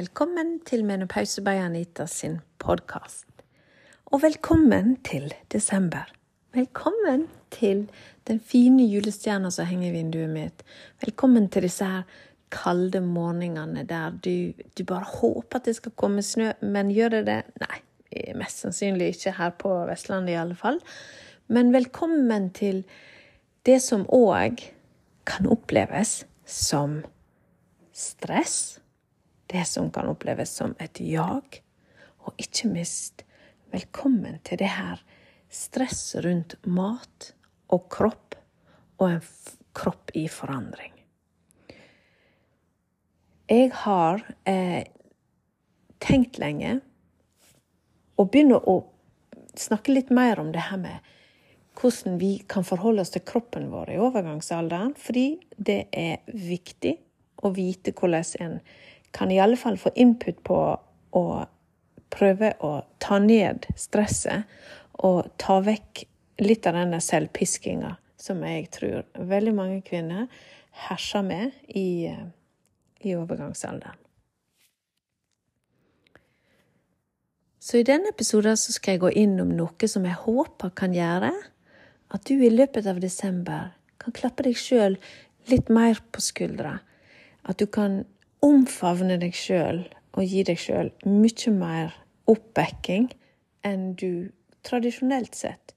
Velkommen til Menopause by Anita sin podkast. Og velkommen til desember. Velkommen til den fine julestjerna som henger i vinduet mitt. Velkommen til disse her kalde morgenene der du, du bare håper at det skal komme snø, men gjør det det? Nei, mest sannsynlig ikke her på Vestlandet i alle fall. Men velkommen til det som òg kan oppleves som stress. Det som kan oppleves som et jag. Og ikke minst velkommen til det her stresset rundt mat og kropp, og en kropp i forandring. Jeg har eh, tenkt lenge å begynne å snakke litt mer om det her med hvordan vi kan forholde oss til kroppen vår i overgangsalderen, fordi det er viktig å vite hvordan en kan i alle fall få input på å prøve å ta ned stresset og ta vekk litt av denne selvpiskinga som jeg tror veldig mange kvinner herser med i, i overgangsalderen. Så i denne episoden skal jeg gå innom noe som jeg håper kan gjøre at du i løpet av desember kan klappe deg sjøl litt mer på skuldra. At du kan omfavne deg sjøl og gi deg sjøl mye mer oppbacking enn du tradisjonelt sett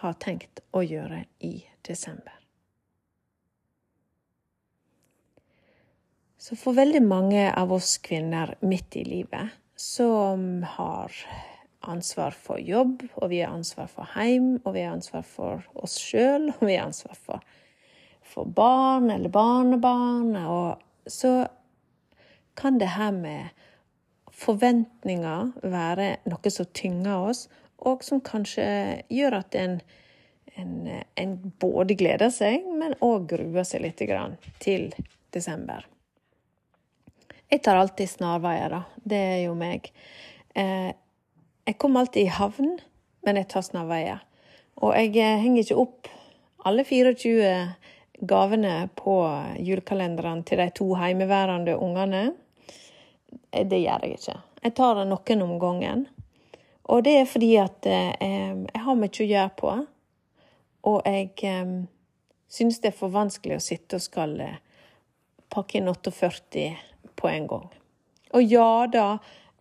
har tenkt å gjøre i desember. Så for veldig mange av oss kvinner midt i livet som har ansvar for jobb, og vi har ansvar for heim, og vi har ansvar for oss sjøl, og vi har ansvar for, for barn eller barnebarn. Og så kan det her med forventninger være noe som tynger oss, og som kanskje gjør at en, en, en både gleder seg, men òg gruer seg litt til desember. Jeg tar alltid snarveier, da. Det er jo meg. Eh, jeg kommer alltid i havn, men jeg tar snarveier. Og jeg eh, henger ikke opp alle 24 gavene på julekalenderen til de to heimeværende ungene. Eh, det gjør jeg ikke. Jeg tar det noen om gangen. Og det er fordi at eh, jeg har mye å gjøre på. Og jeg eh, syns det er for vanskelig å sitte og skal eh, pakke inn 48 på en gang. Og ja da,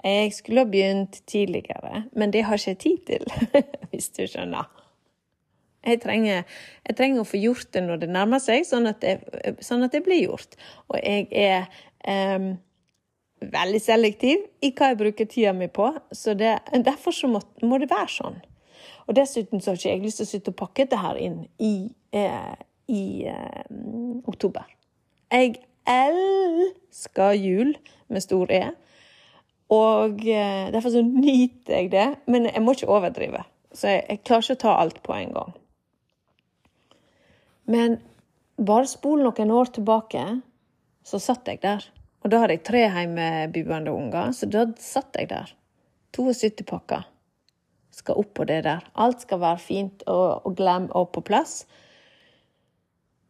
jeg skulle ha begynt tidligere, men det har ikke tid til, hvis du skjønner. Jeg trenger, jeg trenger, å få gjort det når det nærmer seg, sånn at det, sånn at det blir gjort. Og jeg er um, veldig selektiv i hva jeg bruker tida mi på, så det, derfor så må, må, det være sånn. Og dessuten så har ikke jeg lyst til å sitte og pakke dette her inn i, eh, i eh, oktober. Jeg elsker jul med stor E. Og eh, derfor så nyter jeg det, men jeg må ikke overdrive. Så jeg, jeg klarer ikke å ta alt på en gang. Men bare spol noen år tilbake, så satt jeg der. Og da hadde jeg tre hjemmebuende unger, så da satt jeg der. 72 pakker skal opp på det der. Alt skal være fint og, og glam og på plass.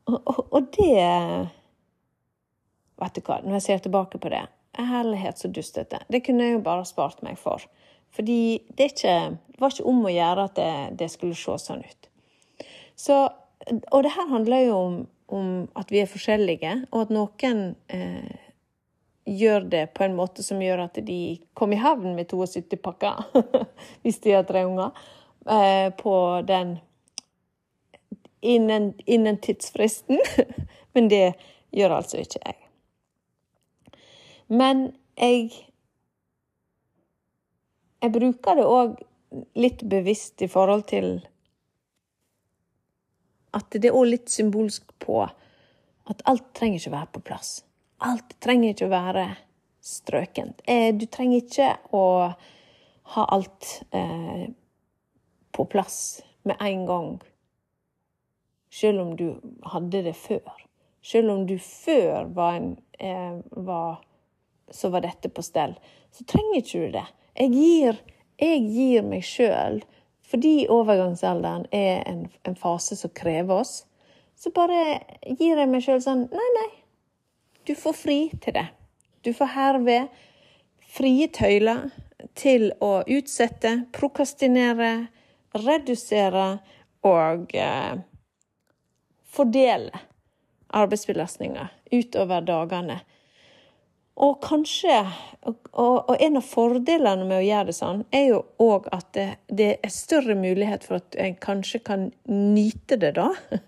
Og, og, og det Vet du hva, når jeg ser tilbake på det Herlighet, så dustete. Det kunne jeg jo bare spart meg for. Fordi det, ikke, det var ikke om å gjøre at det, det, skulle se sånn ut. Så, og det her handler jo om, om, at vi er forskjellige, og at noen eh, gjør det på en måte som gjør at de kommer i havn med 72 pakker, hvis de har tre unger, eh, på den innen, innen tidsfristen. Men det gjør altså ikke jeg. Men jeg Jeg bruker det òg litt bevisst i forhold til at det er òg litt symbolsk på at alt trenger ikke være på plass. Alt trenger ikke å være strøkent. Eh, du trenger ikke å ha alt eh, på plass med en gang, selv om du hadde det før. Selv om du før var, en, eh, var så var dette på stell. Så trenger ikke du det. Jeg gir, jeg gir meg sjøl, fordi overgangsalderen er en, en, fase som krever oss, så bare gir jeg meg sjøl sånn Nei, nei. Du får fri til det. Du får herved frie tøyler til å utsette, prokastinere, redusere og eh, fordele arbeidsbelastninga utover dagene. Og kanskje og, og, en av fordelene med å gjøre det sånn, er jo òg at det, det, er større mulighet for at en kanskje kan nyte det, da.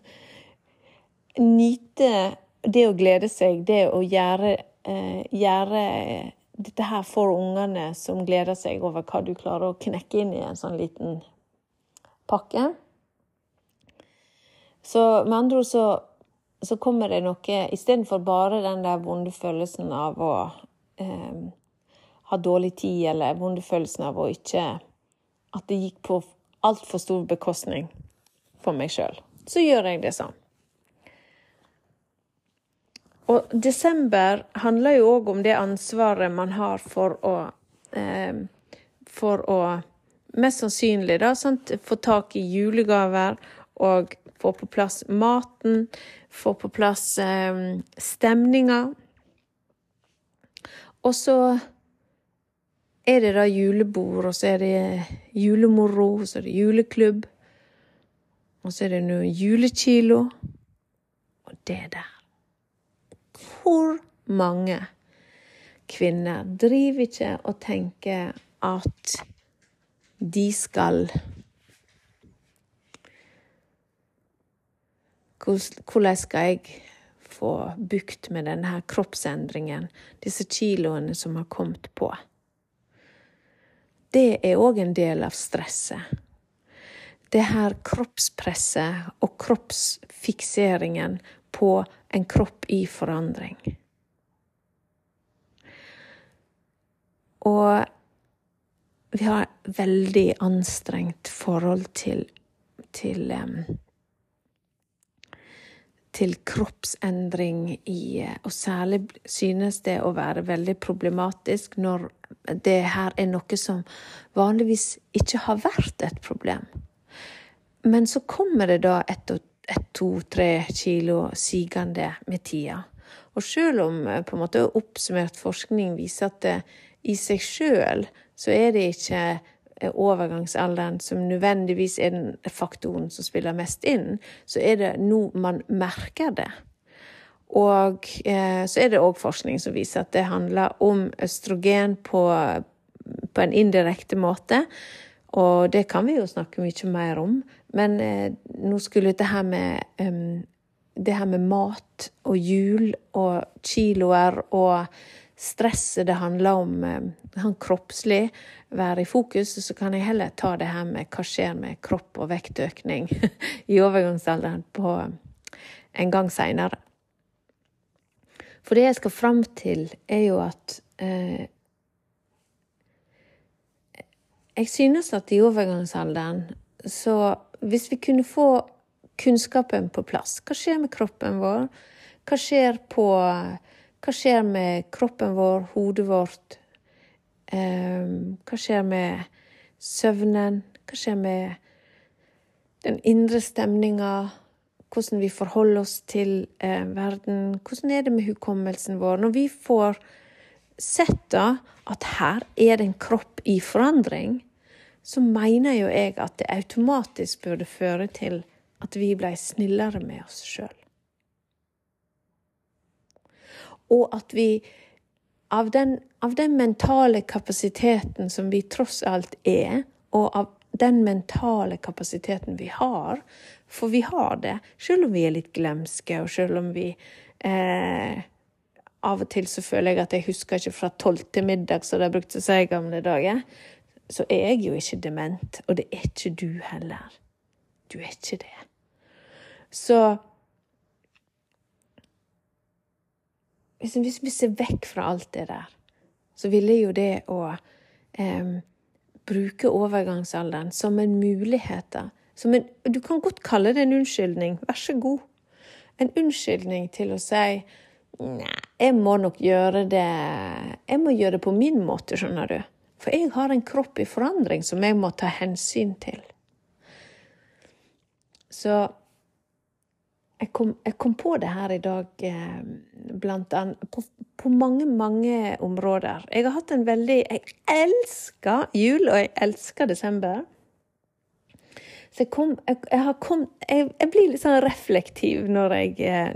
Nyte det å glede seg, det å gjøre, eh, gjøre dette her for ungene som gleder seg over hva du klarer å knekke inn i en sånn liten pakke. Så med andre ord så så kommer det noe Istedenfor bare den der vonde følelsen av å eh, ha dårlig tid, eller vonde følelsen av å ikke At det gikk på altfor stor bekostning for meg sjøl. Så gjør jeg det sånn. Og desember handler jo òg om det ansvaret man har for å eh, For å mest sannsynlig da, sant, få tak i julegaver og få på plass maten, få på plass eh, stemninga. Og så er det da julebord, og så er det julemoro, og så er det juleklubb. Og så er det nå julekilo. Og det der Hvor mange kvinner driver ikke og tenker at de skal Hvordan skal jeg få bukt med denne kroppsendringen, disse kiloene som har kommet på? Det er òg en del av stresset. Det her kroppspresset og kroppsfikseringen på en kropp i forandring. Og vi har veldig anstrengt forhold til, til til kroppsendring i Og særlig synes det å være veldig problematisk når det her er noe som vanligvis ikke har vært et problem. Men så kommer det da et ett to, tre kilo sigende med tida. Og selv om eh, på en måte oppsummert forskning viser at det i seg sjøl så er det ikke overgangsalderen som nødvendigvis er den faktoren som spiller mest inn, så er det nå man merker det. Og eh, så er det òg forskning som viser at det handler om østrogen på, på, en indirekte måte. Og det kan vi jo snakke mye mer om. Men eh, nå skulle det her med um, det her med mat og jul og kiloer og stresset det handler om han kroppslig, være i fokus, så kan jeg heller ta det her med hva skjer med kropp og vektøkning i overgangsalderen på en gang seinere. For det jeg skal fram til, er jo at eh, Jeg synes at i overgangsalderen så Hvis vi kunne få kunnskapen på plass Hva skjer med kroppen vår? Hva skjer på hva skjer med kroppen vår, hodet vårt? Ehm, hva skjer med søvnen? Hva skjer med den indre stemninga? Hvordan vi forholder oss til eh, verden? Hvordan er det med hukommelsen vår? Når vi får sett da at her er det en kropp i forandring, så mener jo jeg at det automatisk burde føre til at vi blei snillere med oss sjøl og at vi av den, av den, mentale kapasiteten som vi tross alt er, og av den mentale kapasiteten vi har, for vi har det, selv om vi er litt glemske, og selv om vi eh, Av og til så føler jeg at jeg husker ikke fra tolv til middag, som de brukte å si gamle dager. Så er jeg jo ikke dement, og det er ikke du heller. Du er ikke det. Så Hvis vi ser vekk fra alt det der, så ville jo det å eh, bruke overgangsalderen som en mulighet som en, Du kan godt kalle det en unnskyldning. Vær så god. En unnskyldning til å si Nei, jeg må nok gjøre det Jeg må gjøre det på min måte, skjønner du. For jeg har en kropp i forandring som jeg må ta hensyn til. Så jeg kom, jeg kom, på det her i dag, eh, blant annet på, på, mange, mange områder. Jeg har hatt en veldig Jeg elsker jul, og jeg elsker desember. Så jeg, kom, jeg, jeg, kom, jeg, blir litt sånn reflektiv når,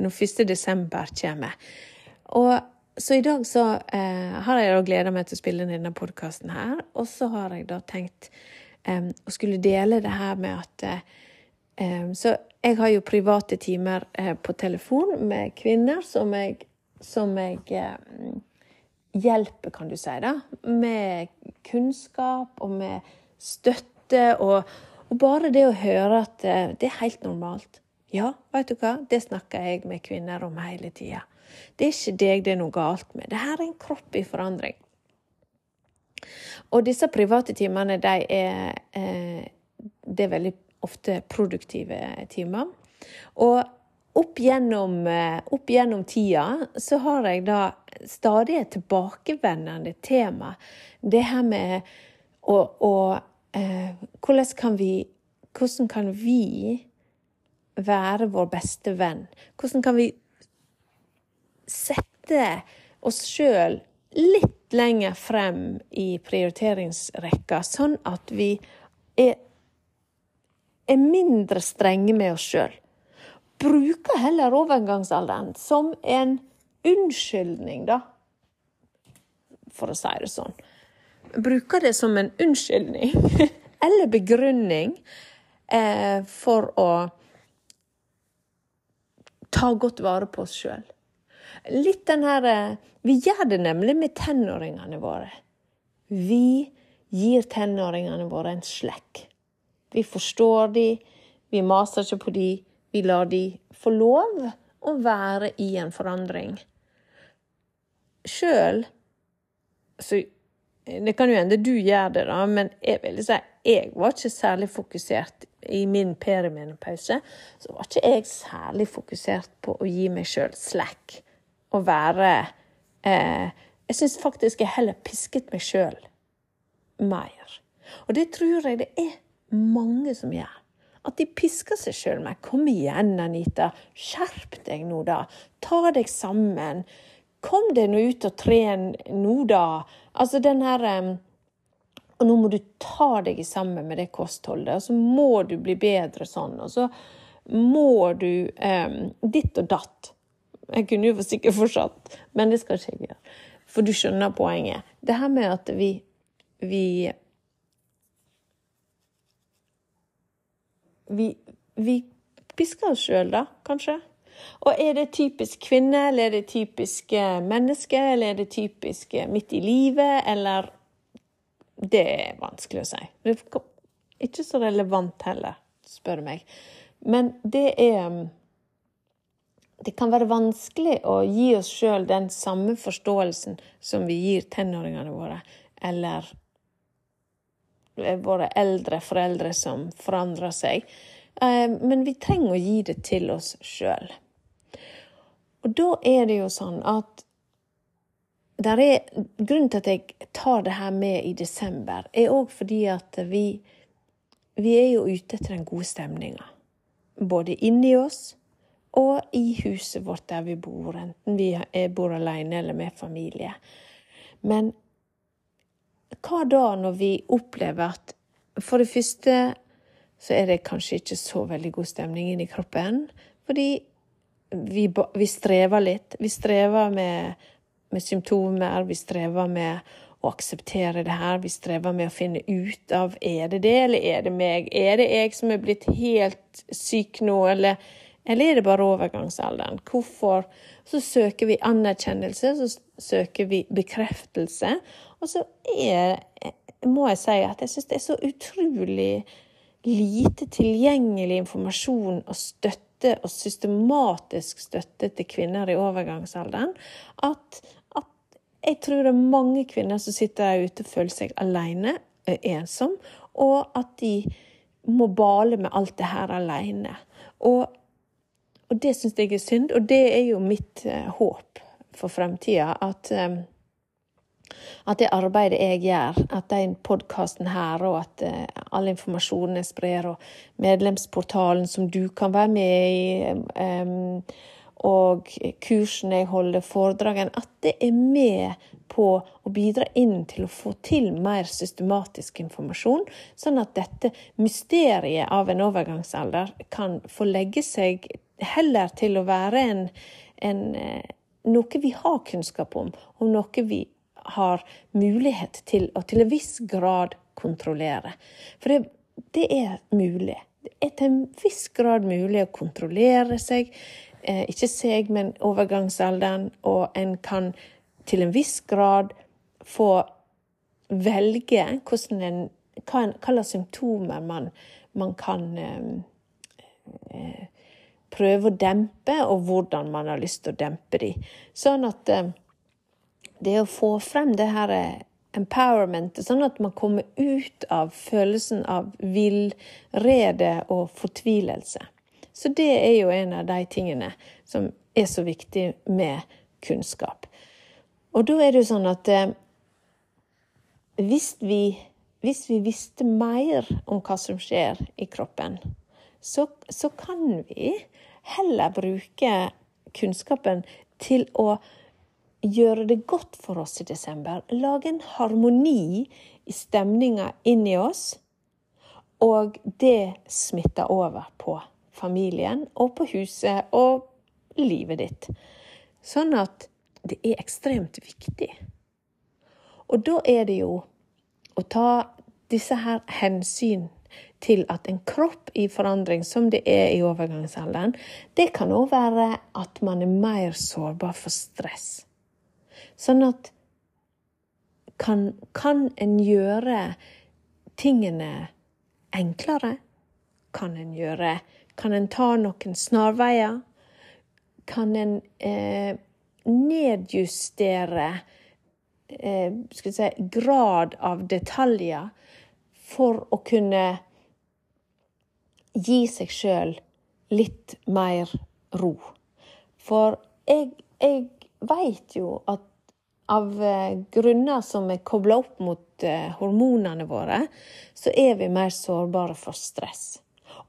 når 1. desember kommer. Og så i dag så eh, har jeg da gleda meg til å spille denne podkasten her, og så har jeg da tenkt eh, å skulle dele det her med at eh, Så jeg har jo private timer eh, på telefon med kvinner som jeg, som jeg hjelper, kan du si, da. Med kunnskap og med støtte. Og, og bare det å høre at eh, det er helt normalt. Ja, vet du hva, det snakker jeg med kvinner om hele tida. Det er ikke deg det er noe galt med. Det her er en kropp i forandring. Og disse private timene, de er, det er veldig ofte produktive timer. Og opp gjennom, eh, opp gjennom, tida så har jeg da stadig et tilbakevendende tema. Det her med å, å eh, hvordan, kan vi, hvordan kan vi være vår beste venn? Hvordan kan vi sette oss sjøl litt lenger frem i prioriteringsrekka, sånn at vi er er mindre strenge med oss sjøl. Bruker heller overgangsalderen som en unnskyldning, da. For å si det sånn. Bruker det som en unnskyldning eller begrunning eh, for å ta godt vare på oss sjøl. Litt den her eh, Vi gjør det nemlig med tenåringene våre. Vi gir tenåringene våre en slekk. Vi forstår de, vi maser ikke på de, vi lar de få lov å være i en forandring. Sjøl så Det kan jo hende du gjør det, da, men jeg vil si jeg var ikke særlig fokusert i min perimenopause. Så var ikke jeg særlig fokusert på å gi meg sjøl slack. Å være eh, Jeg syns faktisk jeg heller pisket meg sjøl mer. Og det tror jeg det er mange som gjør. At de pisker seg sjøl mer. 'Kom igjen, Anita. Skjerp deg nå, da. Ta deg sammen. Kom deg nå ut og tren nå, da.' Altså den her Og nå må du ta deg sammen med det kostholdet, og så må du bli bedre sånn. Og så må du um, ditt og datt. Jeg kunne jo sikkert fortsatt, men det skal ikke jeg gjøre. For du skjønner poenget. Det her med at vi, vi vi, vi pisker oss sjøl, da, kanskje. Og er det typisk kvinne, eller er det typisk eh, menneske, eller er det typisk eh, midt i livet, eller Det er vanskelig å si. Det er ikke så relevant heller, spør du meg. Men det er mm, Det kan være vanskelig å gi oss sjøl den samme forståelsen som vi gir tenåringene våre, eller våre eldre foreldre som forandrer seg. Eh, men vi trenger å gi det til oss sjøl. Og da er det jo sånn at der er, Grunnen til at jeg tar det her med i desember, er òg fordi at vi, vi er jo ute etter den gode stemninga. Både inni oss og i huset vårt der vi bor, enten vi bor alene eller med familie. Men hva da når vi opplever at for det første så er det kanskje ikke så veldig god stemning inni kroppen, fordi vi, vi strever litt. Vi strever med, med, symptomer, vi strever med å akseptere det her, vi strever med å finne ut av er det det, eller er det meg? Er det jeg som er blitt helt syk nå, eller, eller er det bare overgangsalderen? Hvorfor? Så søker vi anerkjennelse, så søker vi bekreftelse, og så er, må jeg si at jeg syns det er så utrolig lite tilgjengelig informasjon og støtte og systematisk støtte til kvinner i overgangsalderen at, at jeg tror det er mange kvinner som sitter der ute og føler seg alene, ensom, og at de må bale med alt det her alene. Og, og det syns jeg er synd, og det er jo mitt uh, håp for fremtida. At um, at det arbeidet jeg gjør, at den podkasten her, og at uh, all informasjonen jeg sprer, og medlemsportalen som du kan være med i, og kursene jeg holder, foredragene, at det er med på å bidra inn til å få til mer systematisk informasjon, sånn at dette mysteriet av en overgangsalder kan få legge seg heller til å være en, en, eh, noe vi har kunnskap om, og noe vi har mulighet til å til en viss grad kontrollere. For det, det er mulig. Det er til en viss grad mulig å kontrollere seg, eh, ikke seg, men overgangsalderen, og en kan til en viss grad få velge en, hva slags symptomer man, man kan eh, eh, prøve å dempe, og hvordan man har lyst til å dempe de. Sånn at eh, det å få frem det her empowermentet, empowerment, sånn at man kommer ut av følelsen av villrede og fortvilelse. Så det er jo en av de tingene som er så viktig med kunnskap. Og da er det jo sånn at eh, hvis, vi, hvis vi visste mer om hva som skjer i kroppen, så, så kan vi heller bruke kunnskapen til å gjøre det godt for oss i desember. Lage en harmoni i stemninga inni oss. Og det smitter over på familien og på huset og livet ditt. Sånn at det er ekstremt viktig. Og da er det jo å ta disse her hensyn til at en kropp i forandring, som det er i overgangsalderen, det kan òg være at man er mer sårbar for stress. Sånn at kan, kan en gjøre tingene enklere? Kan en gjøre Kan en ta noen snarveier? Kan en eh, nedjustere eh, si, grad av detaljer for å kunne gi seg sjøl litt mer ro. For jeg, jeg veit jo at av eh, grunner som er kobla opp mot eh, hormonene våre, så er vi mer sårbare for stress.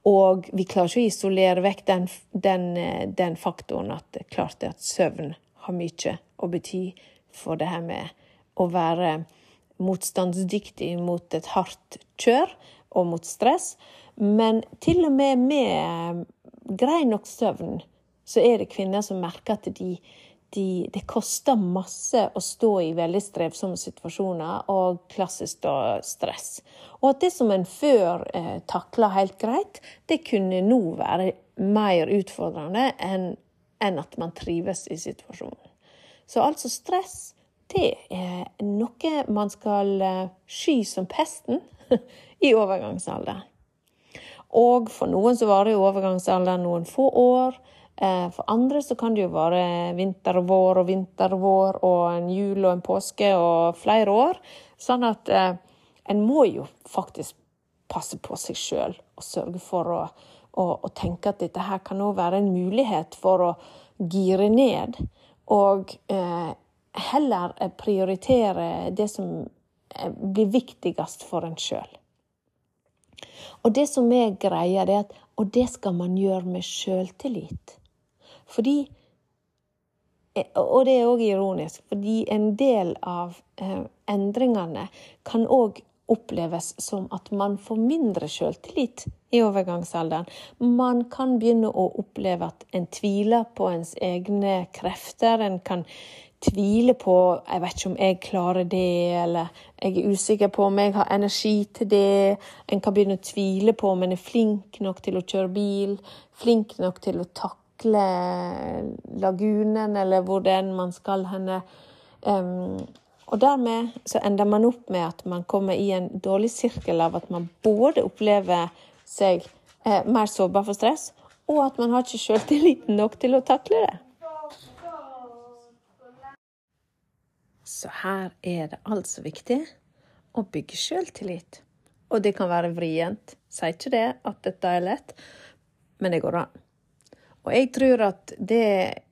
Og vi klarer ikke å isolere vekk den, den, den faktoren at klart at søvn har mye å bety for det her med å være motstandsdyktig mot et hardt kjør og mot stress. Men til og med med grei nok søvn, så er det kvinner som merker at de, de, det koster masse å stå i veldig strevsomme situasjoner og klassisk da stress. Og at det som en før eh, takla helt greit, det kunne nå være mer utfordrende enn enn at man trives i situasjonen. Så altså stress, det er noe man skal eh, sky som pesten i overgangsalder. Og for noen så varer jo overgangsalder noen få år. Eh, for andre så kan det jo være vinter og vår og vinter og vår og en jul og en påske og flere år. Sånn at eh, en må jo faktisk passe på seg sjøl og sørge for å å, å, tenke at dette her kan òg være en mulighet for å gire ned. Og eh, heller prioritere det som eh, blir viktigst for en sjøl. Og det som er greia, det er at Og det skal man gjøre med sjøltillit. Fordi eh, Og det er òg ironisk, fordi en del av eh, endringene kan òg oppleves som at man får mindre selvtillit i overgangsalderen. Man kan begynne å oppleve at en tviler på ens egne krefter. En kan tvile på 'jeg vet ikke om jeg klarer det', eller 'jeg er usikker på om jeg har energi til det'. En kan begynne å tvile på om en er flink nok til å kjøre bil, flink nok til å takle lagunen, eller hvor det enn man skal henne. Um, og dermed så ender man opp med at man kommer i en dårlig sirkel av at man både opplever seg eh, mer sårbar for stress, og at man har ikke sjøltilliten nok til å takle det. Så her er det altså viktig å bygge sjøltillit. Og det kan være vrient. Sier ikke det at dette er lett, men det går an. Og jeg tror at det,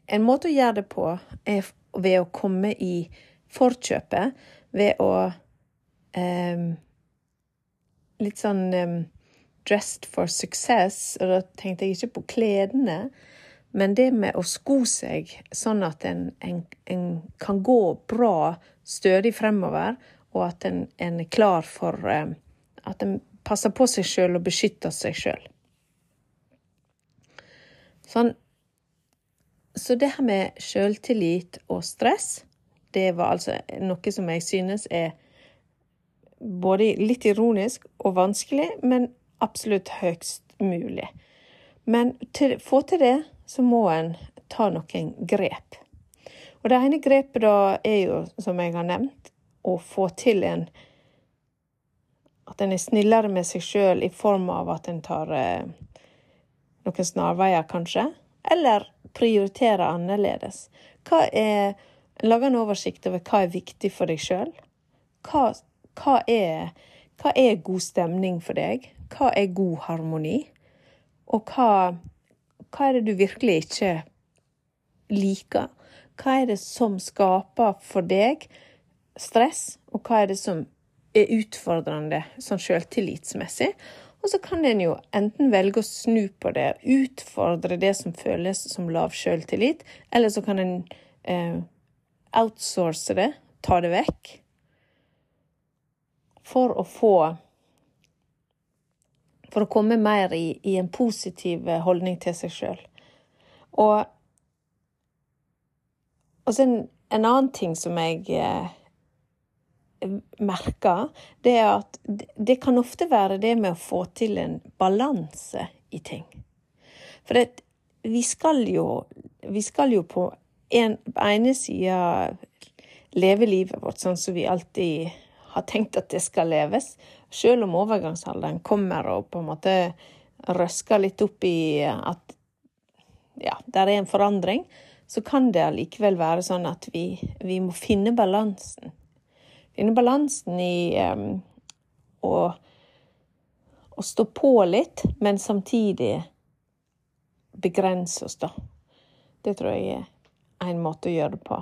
en måte å gjøre det på, er ved å komme i forkjøpet ved å um, Litt sånn um, dressed for success, og da tenkte jeg ikke på klærne. Men det med å sko seg sånn at en, en, en kan gå bra, stødig fremover, og at en, en er klar for um, At en passer på seg sjøl og beskytter seg sjøl. Sånn. Så det her med sjøltillit og stress, det var altså noe som jeg synes er både litt ironisk og vanskelig, men absolutt høyst mulig. Men til få til det, så må en ta noen grep. Og det ene grepet da er jo, som jeg har nevnt, å få til en At en er snillere med seg sjøl i form av at en tar eh, noen snarveier, kanskje. Eller prioritere annerledes. Hva er Lage en oversikt over hva er viktig for deg sjøl. Hva, hva, hva, er god stemning for deg? Hva er god harmoni? Og hva, hva er det du virkelig ikke liker? Hva er det som skaper for deg stress, og hva er det som er utfordrende sånn sjøltillitsmessig? Og så kan en jo enten velge å snu på det, utfordre det som føles som lav sjøltillit, eller så kan en eh, outsource det, ta det vekk, for å få For å komme mer i, i en positiv eh, holdning til seg sjøl. Og, og så en, en, annen ting som jeg eh, merker, det er at det kan ofte være det med å få til en balanse i ting. For det, vi skal jo Vi skal jo på en på ene sida leve livet vårt sånn som vi alltid har tenkt at det skal leves. Selv om overgangsalderen kommer og på en måte røsker litt opp i at ja, der er en forandring, så kan det allikevel være sånn at vi, vi må finne balansen finne balansen i um, å, å stå på litt, men samtidig begrense oss, da. Det tror jeg er en måte å gjøre det på.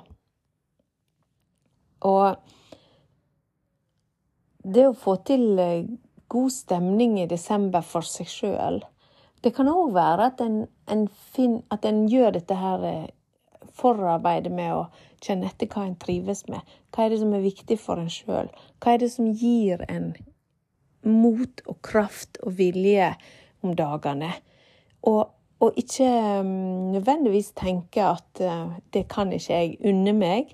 Og det å få til eh, god stemning i desember for seg sjøl, det kan òg være at en, en, fin, at en gjør dette her eh, forarbeidet med å kjenne etter hva en trives med. Hva er det som er viktig for en sjøl? Hva er det som gir en mot og kraft og vilje om dagene? Og, og ikke um, nødvendigvis tenke at uh, det kan ikke jeg unne meg,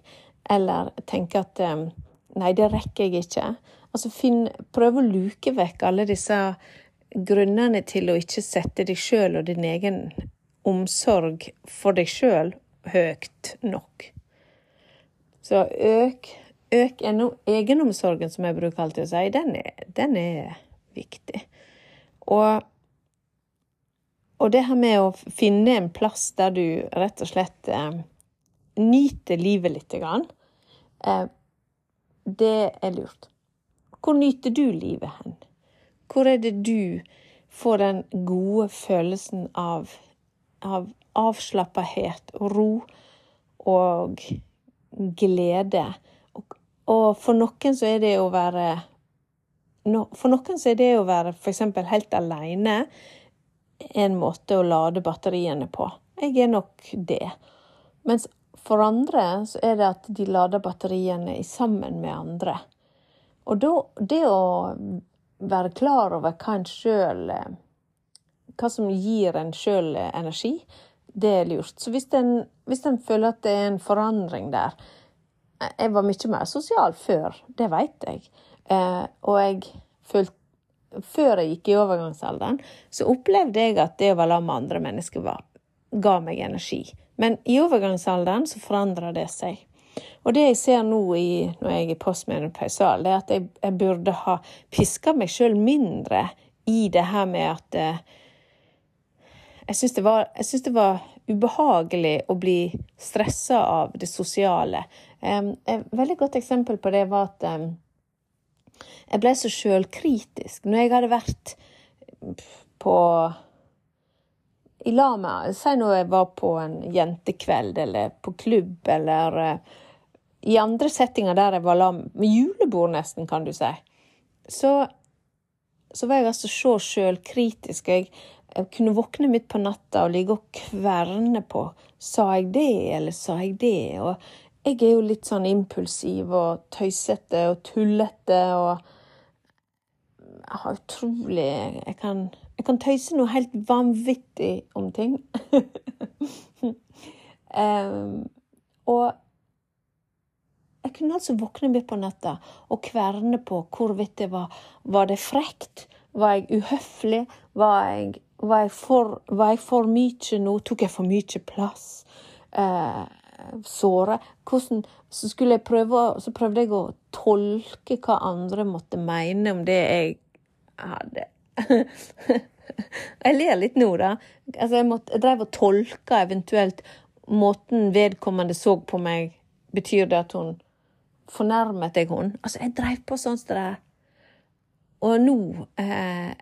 eller tenke at nei, det rekker jeg ikke. Altså finn, prøv å luke vekk alle disse grunnene til å ikke sette deg sjøl og din egen omsorg for deg sjøl høyt nok. Så øk, øk egenomsorgen, som jeg bruker alltid å si, den er, den er viktig. Og, og, det her med å finne en plass der du rett og slett eh, nyter livet lite grann, eh, det er lurt. Hvor nyter du livet hen? Hvor er det du får den gode følelsen av, av avslappethet og ro og glede. Og, og, for noen så er det å være For noen så er det å være f.eks. helt aleine en måte å lade batteriene på. Jeg er nok det. Mens for andre så er det at de lader batteriene sammen med andre. Og da, det å være klar over hva en sjøl Hva som gir en sjøl energi, det er lurt. Så hvis en, hvis en føler at det er en forandring der Jeg var mye mer sosial før, det vet jeg. Eh, og jeg følte Før jeg gikk i overgangsalderen, så opplevde jeg at det å være sammen med andre mennesker var, ga meg energi. Men i overgangsalderen så forandra det seg. Og det jeg ser nå i, når jeg er postmenopausal, det er at jeg, jeg burde ha piska meg sjøl mindre i det her med at eh, jeg syns det, det, var ubehagelig å bli stressa av det sosiale. Et veldig godt eksempel på det var at jeg ble så sjølkritisk. Når jeg hadde vært på i lag med Si når jeg var på en jentekveld eller på klubb eller eh, i andre settinger der jeg var lam, med julebord nesten, kan du si, så, så var jeg altså så sjølkritisk. Jeg, jeg kunne våkne midt på natta og ligge og kverne på sa jeg det, eller sa jeg det? Og jeg er jo litt sånn impulsiv og tøysete og tullete og Jeg har utrolig Jeg kan, jeg kan tøyse noe helt vanvittig om ting. um, og jeg kunne altså våkne midt på natta og kverne på hvorvidt det var Var det frekt? Var jeg uhøflig? Var jeg, var jeg, for, var jeg for mye nå? Tok jeg for mye plass? Eh, såre. Hvordan, så, jeg prøve, så prøvde jeg å tolke hva andre måtte mene om det jeg hadde. jeg ler litt nå, da. Altså, jeg, måtte, jeg drev og tolka eventuelt måten vedkommende så på meg. Betyr det at hun fornærmet jeg hun? Altså, jeg dreiv på sånn som det. Og nå eh,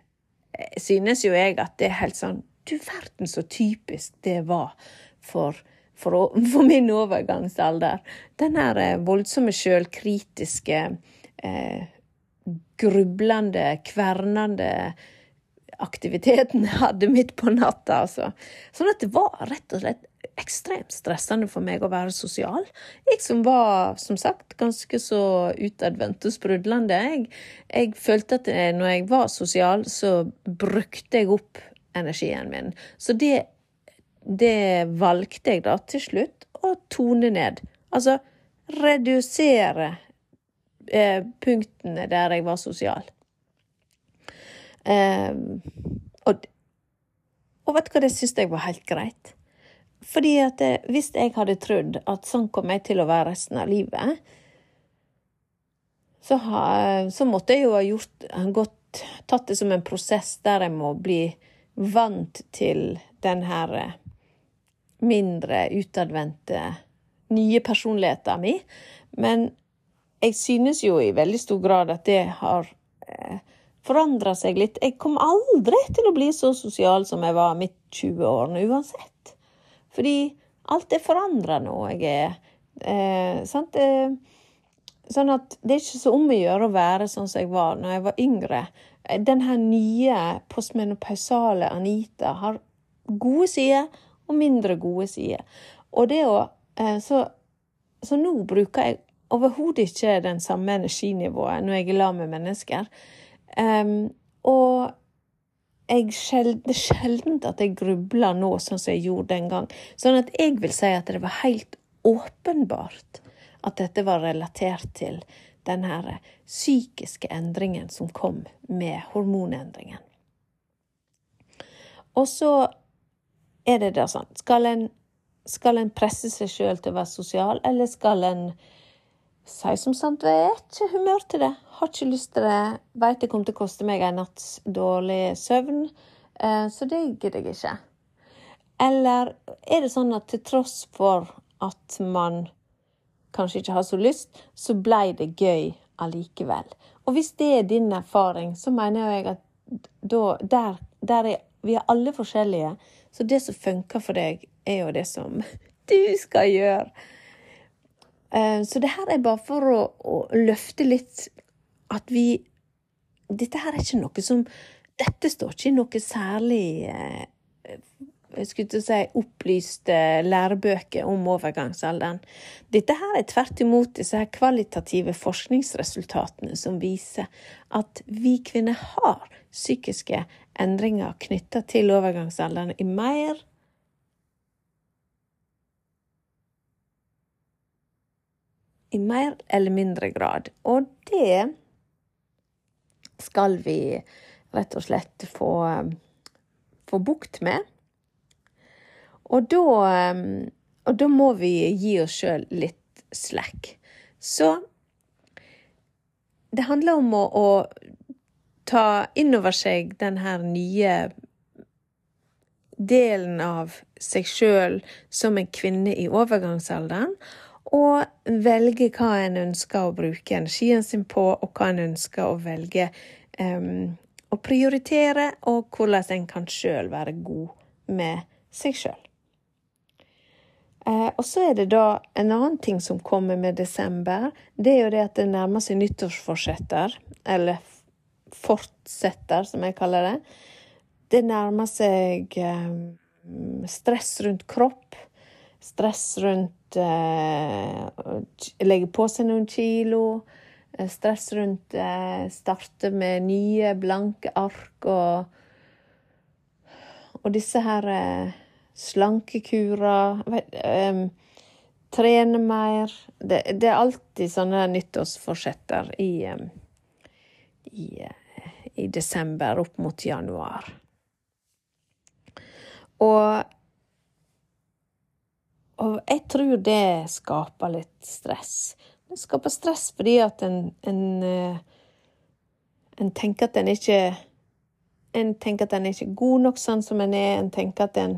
synes jo jeg at det er helt sånn Du verden så typisk det var for for, å, for min overgangsalder. Den her eh, voldsomme sjølkritiske, eh, grublende, kvernende aktiviteten jeg hadde midt på natta, altså. Sånn at det var rett og slett ekstremt stressende for meg å være sosial. Jeg som var, som sagt, ganske så utadvendt og sprudlende. Jeg, jeg følte at når jeg var sosial, så brukte jeg opp energien min. Så det det valgte jeg da til slutt å tone ned. Altså redusere eh, punktene der jeg var sosial. Eh, og, og, vet du hva, det syns jeg var helt greit. Fordi at eh, hvis jeg hadde trodd at sånn kom jeg til å være resten av livet, så, ha, så måtte jeg jo ha gjort, gått, tatt det som en prosess der jeg må bli vant til den her eh, mindre utadvendte, nye personligheten min. Men jeg synes jo i veldig stor grad at det har eh, forandra seg litt. Jeg kom aldri til å bli så sosial som jeg var midt 20-årene, uansett. Fordi alt er forandra nå. Jeg er eh, sant? Eh, sånn at det er ikke så om å gjøre å være sånn som jeg var når jeg var yngre. Den her nye postmenopausale Anita har gode sider og mindre gode sider. Og det å eh, så, så nå bruker jeg overhodet ikke den samme energinivået når jeg er sammen med mennesker. Um, og sjeld, det er sjelden at jeg grubler nå sånn som jeg gjorde den gang. Sånn at jeg vil si at det var helt åpenbart at dette var relatert til den her psykiske endringen som kom med hormonendringen. Og så er det da sånn? Skal en, skal en presse seg sjøl til å være sosial, eller skal en si som sant jeg er ikke humør til det, har ikke lyst til det, veit det kommer til å koste meg en natts dårlig søvn, eh, så det gidder jeg ikke. Eller er det sånn at til tross for at man kanskje ikke har så lyst, så blei det gøy allikevel. Og hvis det er din erfaring, så mener jeg at da, der, der er vi er alle forskjellige, så det som funker for deg, er jo det som du skal gjøre. Eh, så det her er bare for å, å løfte litt at vi Dette her er ikke noe som Dette står ikke i noe særlig eh, jeg skulle til å si opplyste lærebøker om overgangsalderen. Dette her er tvert imot disse her kvalitative forskningsresultatene som viser at vi kvinner har psykiske endringer knytta til overgangsalderen i mer i mer eller mindre grad. Og det skal vi rett og slett få, få bukt med. Og da, og da må vi gi oss sjøl litt slack. Så det handler om å, å ta inn over seg den her nye delen av seg sjøl som en kvinne i overgangsalderen, og velge hva en ønsker å bruke energien sin på, og hva en ønsker å velge um, å prioritere, og hvordan en kan sjøl være god med seg sjøl. Eh, og så er det da en annen ting som kommer med desember. Det er jo det at det nærmer seg nyttårsforsetter, eller fortsetter, som jeg kaller det. Det nærmer seg eh, stress rundt kropp. Stress rundt Legge på seg noen kilo. Eh, stress rundt eh, starte med nye, blanke ark og Og disse her eh, slankekurer um, Trene mer. Det, det, er alltid sånne nyttårsforsetter i, i, i desember opp mot januar. Og og jeg tror det skaper litt stress. Det skaper stress fordi at en, en, eh, en tenker at en ikke En tenker at en er god nok sånn som en er. En tenker at en,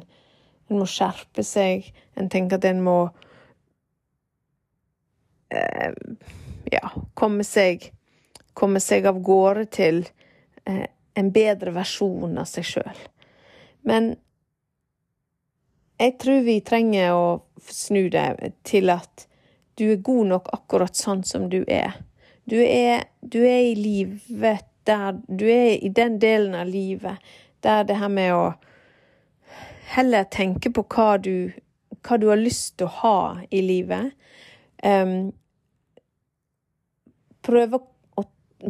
en må skjerpe seg. En tenker at en må eh, Ja, komme seg Komme seg av gårde til eh, en bedre versjon av seg sjøl. Men jeg tror vi trenger å snu det til at du er god nok akkurat sånn som du er. Du er, du er i livet der Du er i den delen av livet der det her med å heller tenke på hva du, hva du har lyst til å ha i livet. Um, prøve, å,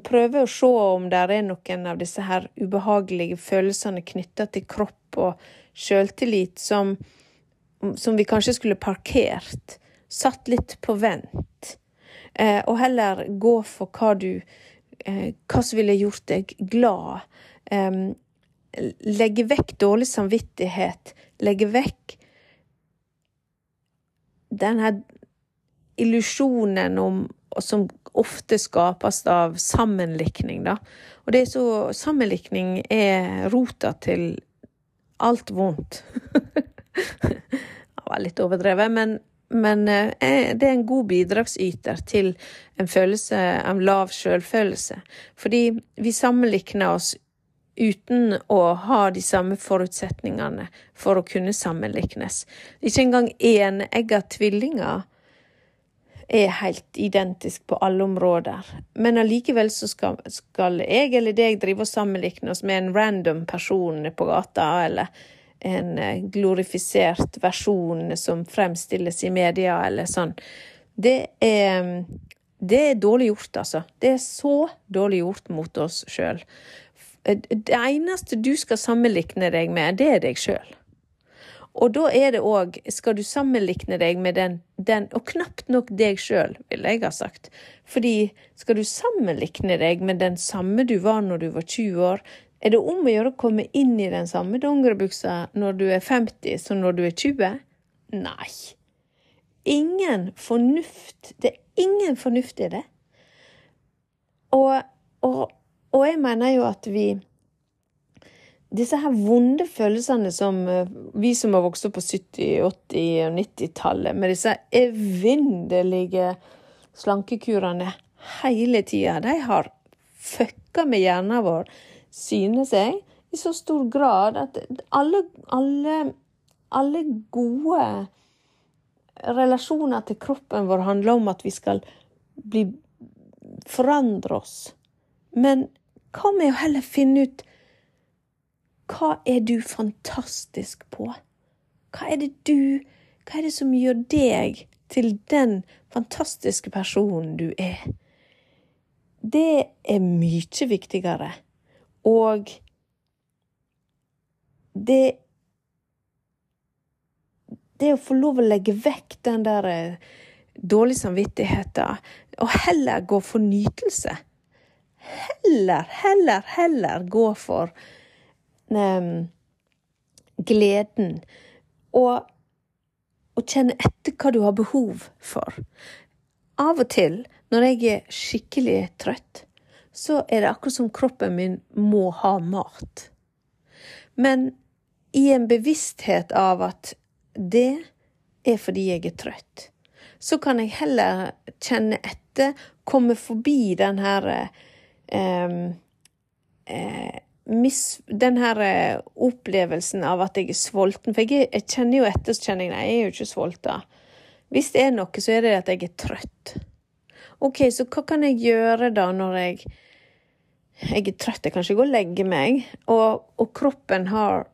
prøve å se om det er noen av disse her ubehagelige følelsene knytta til kropp og sjøltillit som, som vi kanskje skulle parkert satt litt på vent, eh, og heller gå for hva du eh, Hva som ville gjort deg glad. Eh, legge vekk dårlig samvittighet. Legge vekk den her illusjonen om som ofte skapes av sammenlikning, da. Og det er så Sammenlikning er rota til alt vondt. det var litt overdrevet, men men eh, det er en god bidragsyter til en følelse av lav sjølfølelse. Fordi vi sammenlikner oss uten å ha de samme forutsetningene for å kunne sammenliknes. Ikke engang enegga tvillinger er helt identisk på alle områder. Men allikevel så skal, skal jeg eller deg drive og sammenlikne oss med en random person på gata, eller en eh, glorifisert versjon som fremstilles i media eller sånn. Det er, det er dårlig gjort, altså. Det er så dårlig gjort mot oss sjøl. Det eneste du skal sammenlikne deg med, det er deg sjøl. Og da er det òg Skal du sammenlikne deg med den, den og knapt nok deg sjøl, ville jeg ha sagt. Fordi skal du sammenlikne deg med den samme du var når du var 20 år, er det om å gjøre å komme inn i den samme dongeribuksa når du er 50 som når du er 20? Nei. Ingen fornuft Det er ingen fornuft i det. Og, og, og jeg mener jo at vi disse her vonde følelsene som eh, vi som har vokst opp på 70-, 80- og 90-tallet, med disse evinnelige slankekurene hele tida, de har fucka med hjernen vår synes jeg, i så stor grad at alle, alle, alle gode relasjoner til kroppen vår handler om at vi skal bli forandre oss. Men hva med å heller finne ut hva er du fantastisk på? Hva er det du Hva er det som gjør deg til den fantastiske personen du er? Det er mye viktigere og det Det å få lov å legge vekk den der dårlig dårlige samvittigheten, og heller gå for nytelse Heller, heller, heller gå for gleden. Og, å kjenne etter hva du har behov for. Av og til, når jeg er skikkelig trøtt, så er det akkurat som kroppen min må ha mat. Men i en bevissthet av at det er fordi jeg er trøtt, så kan jeg heller kjenne etter, komme forbi den her eh, eh, mis, den her eh, opplevelsen av at jeg er sulten For jeg, jeg, kjenner jo etter, så kjenner jeg nei, jeg er jo ikke sulten. Hvis det er noe, så er det at jeg er trøtt. OK, så hva kan jeg gjøre da når jeg, jeg er trøtt? Jeg kan ikke gå og legge meg, og, og kroppen har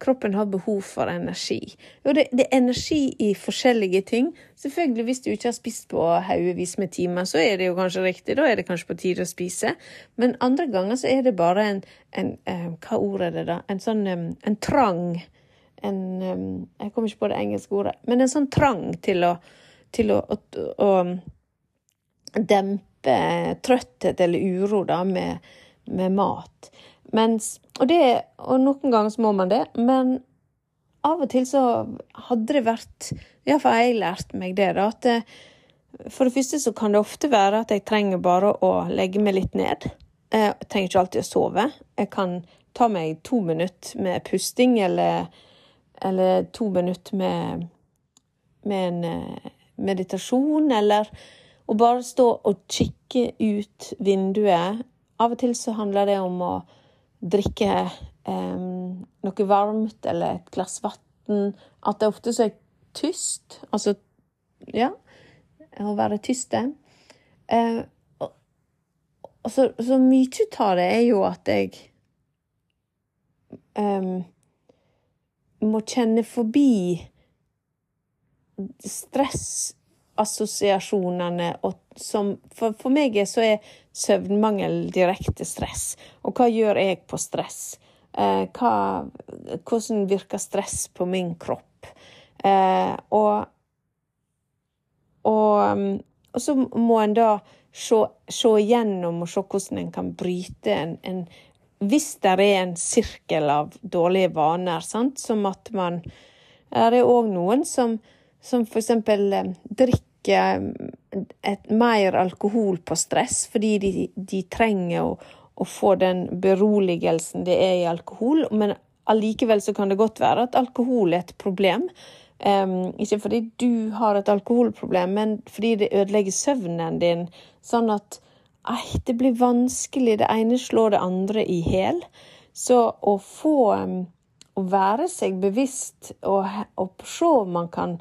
kroppen har behov for energi. Jo, det, det, er energi i forskjellige ting. Selvfølgelig, hvis du ikke har spist på haugevis med timer, så er det jo kanskje riktig, da er det kanskje på tide å spise. Men andre ganger så er det bare en, en uh, Hva ord er det, da? En sånn en trang. En Jeg kommer ikke på det engelske ordet, men en sånn trang til å, til å, å, å dempe trøtthet eller uro da med, med mat. Mens, og, det, og noen ganger så må man det, men av og til så hadde det vært Iallfall har jeg lært meg det, da, at for det første så kan det ofte være at jeg trenger bare å legge meg litt ned. Jeg trenger ikke alltid å sove. Jeg kan ta meg to minutter med pusting, eller, eller to minutter med, med en eh, meditasjon, eller å bare stå og kikke ut vinduet. Av og til så handler det om å drikke eh, noe varmt eller et glass vann. At det ofte så er tyst. Altså, ja, å være tyste. Eh, og, så, så, mye av det er jo at jeg eh, må kjenne forbi stress assosiasjonene og som for, for meg så er søvnmangel direkte stress. Og hva gjør jeg på stress? Eh, hva, hvordan virker stress på min kropp? Eh, og, og, mm, og, så må en da se, se igjennom og se hvordan en kan bryte en, en Hvis det er en sirkel av dårlige vaner, sant? som at man Er det òg noen som, som eksempel eh, drikker et, mer alkohol på stress, fordi de, de trenger å, å, få den beroligelsen det er i alkohol. Men allikevel så kan det godt være at alkohol er et problem. Um, ikke fordi du har et alkoholproblem, men fordi det ødelegger søvnen din. Sånn at ei, det blir vanskelig. Det ene slår det andre i hæl. Så å få um, Å være seg bevisst og, og se om man kan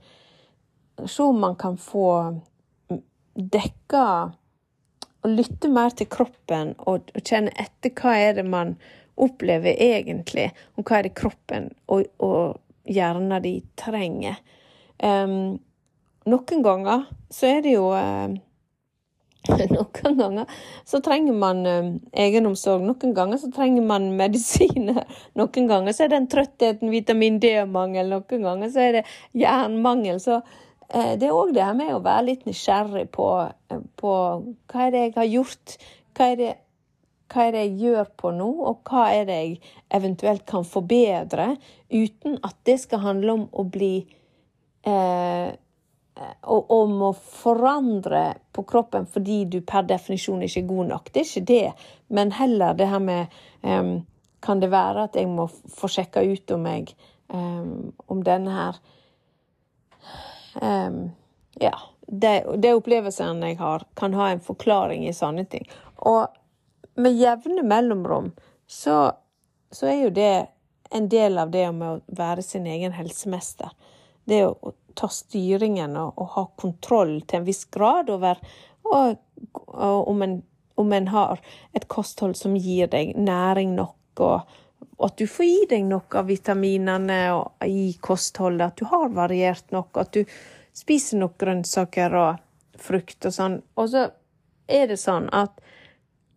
se om man kan få dekka og lytte mer til kroppen og, og, kjenne etter hva er det man opplever egentlig, og hva er det kroppen og, og hjernen de trenger. Um, noen ganger så er det jo uh, Noen ganger så trenger man uh, egenomsorg, noen ganger så trenger man medisiner. Noen ganger så er den trøttheten vitamin D-mangel, noen ganger så er det jernmangel. Så Eh, det er òg det her med å være litt nysgjerrig på, eh, på, hva er det jeg har gjort, hva er, det, hva er det jeg gjør på nå, og hva er det jeg eventuelt kan forbedre, uten at det skal handle om å bli eh, Om å forandre på kroppen fordi du per definisjon ikke er god nok. Det er ikke det, men heller det her med eh, Kan det være at jeg må få sjekka ut om jeg eh, Om denne her Um, ja. Det, det opplevelsene jeg har, kan ha en forklaring i sånne ting. Og med jevne mellomrom så, så er jo det en del av det med å være sin egen helsemester. Det å ta styringen og, og, ha kontroll til en viss grad over og, og om, en, om, en, har et kosthold som gir deg næring nok, og, og at du får i deg nok av vitaminene i kostholdet, at du har variert nok, at du spiser nok grønnsaker og frukt og sånn. Og så er det sånn at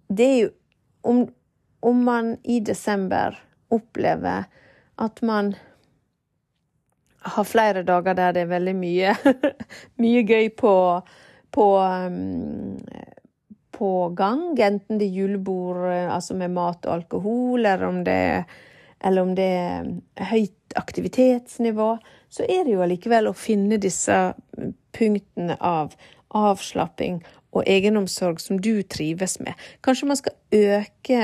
det er jo Om, om man i desember opplever at man har flere dager der det er veldig mye, mye gøy på, på, um, på gang, enten det er julebord altså med mat og alkohol, eller om det, eller om det er høyt aktivitetsnivå, så er det jo allikevel å finne disse punktene av avslapping og egenomsorg som du trives med. Kanskje man skal øke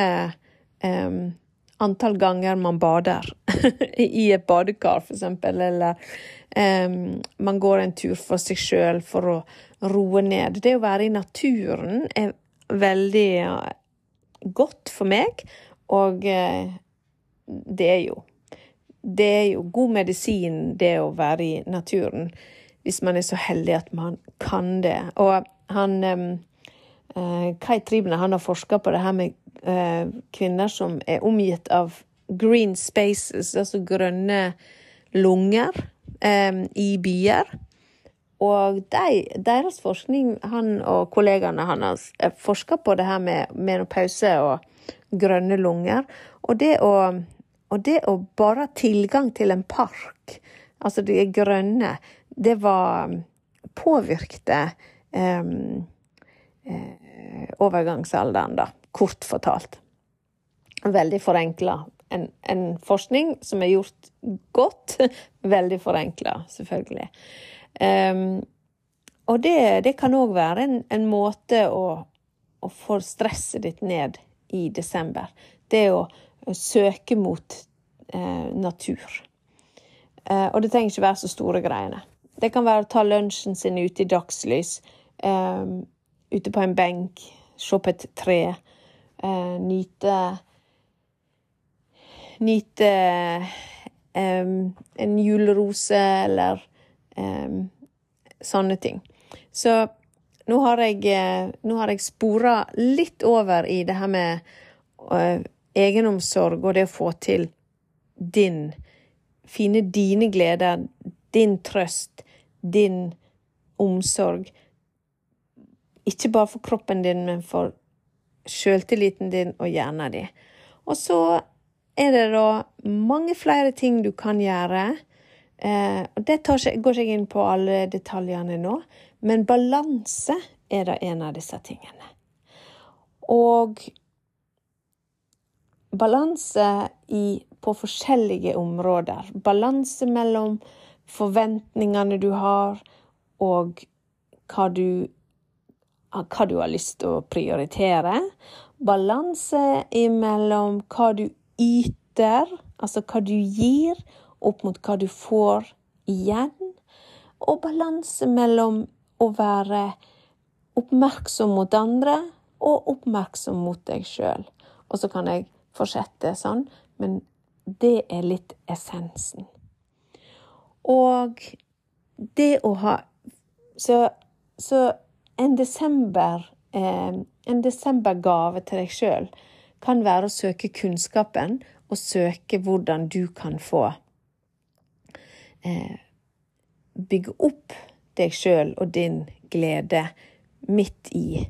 um, antall ganger man bader i et badekar, for eksempel, eller um, man går en tur for seg sjøl for å roe ned. Det å være i naturen er veldig godt for meg, Og eh, det er jo Det er jo god medisin, det å være i naturen, hvis man er så heldig at man kan det. Og han eh, Kai Tribner han har forska på det her med eh, kvinner som er omgitt av green spaces, altså grønne lunger, eh, i byer. Og de, deres forskning, han og kollegaene hans, forska på det her med menopause og grønne lunger. Og det å, og det å bare ha tilgang til en park, altså de grønne, det var Påvirkte eh, eh, overgangsalderen, da. Kort fortalt. Veldig forenkla. En, en, forskning som er gjort godt. Veldig forenkla, selvfølgelig. Um, og det, det kan òg være en, en måte å, å, få stresset ditt ned i desember. Det å søke mot eh, natur. Eh, og det trenger ikke være så store greiene. Det kan være å ta lunsjen sin ute i dagslys, eh, ute på en benk, se på et tre, eh, nyte Nyte eh, en julerose eller sånne ting. Så nå har jeg, eh, nå jeg spora litt over i det her med uh, egenomsorg og det å få til din Finne dine gleder, din trøst, din omsorg. Ikke bare for kroppen din, men for sjøltilliten din og hjernen din. Og så er det da mange flere ting du kan gjøre Eh, det ikke, går ikke inn på alle detaljene nå, men balanse er da en av disse tingene. Og balanse i, på forskjellige områder. Balanse mellom forventningene du har, og hva du, hva du har lyst til å prioritere. Balanse imellom hva du yter, altså hva du gir, opp mot hva du får igjen, og balanse mellom å være oppmerksom mot andre og oppmerksom mot deg sjøl. Og så kan jeg fortsette sånn, men det er litt essensen. Og det å ha Så, så en desember eh, En desembergave til deg sjøl kan være å søke kunnskapen og søke hvordan du kan få eh, bygge opp deg sjøl og din glede midt i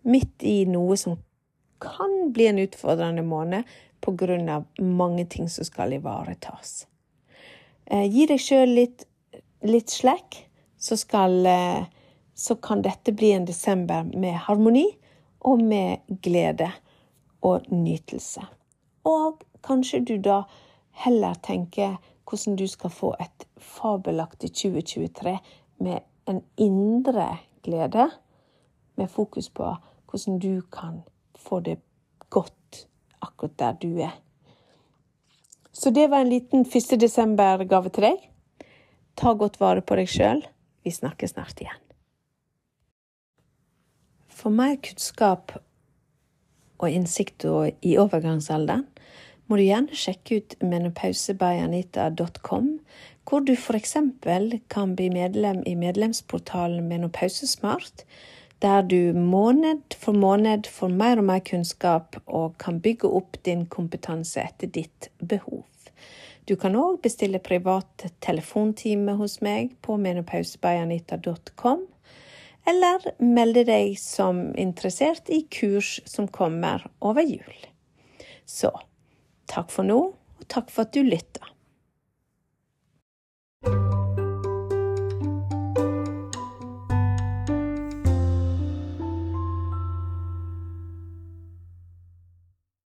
Midt i noe som kan bli en utfordrende måned av mange ting som skal ivaretas. Eh, gi deg sjøl litt, litt slekk, så, skal, eh, så kan dette bli en desember med harmoni og med glede og nytelse. Og kanskje du da heller tenker hvordan du skal få et fabelaktig 2023 med en indre glede, med fokus på hvordan du kan få det godt akkurat der du er. Så det var en liten 1. desember-gave til deg. Ta godt vare på deg sjøl. Vi snakkes snart igjen. For mer kunnskap og innsikt i overgangsalderen må du gjerne sjekke ut menopausebayanita.com, hvor du f.eks. kan bli medlem i medlemsportalen Menopausesmart, der du måned for måned får mer og mer kunnskap og kan bygge opp din kompetanse etter ditt behov. Du kan òg bestille privat telefontime hos meg på menopausebayanita.com, eller melde deg som interessert i kurs som kommer over jul. Så Takk for nå, og takk for at du lytta.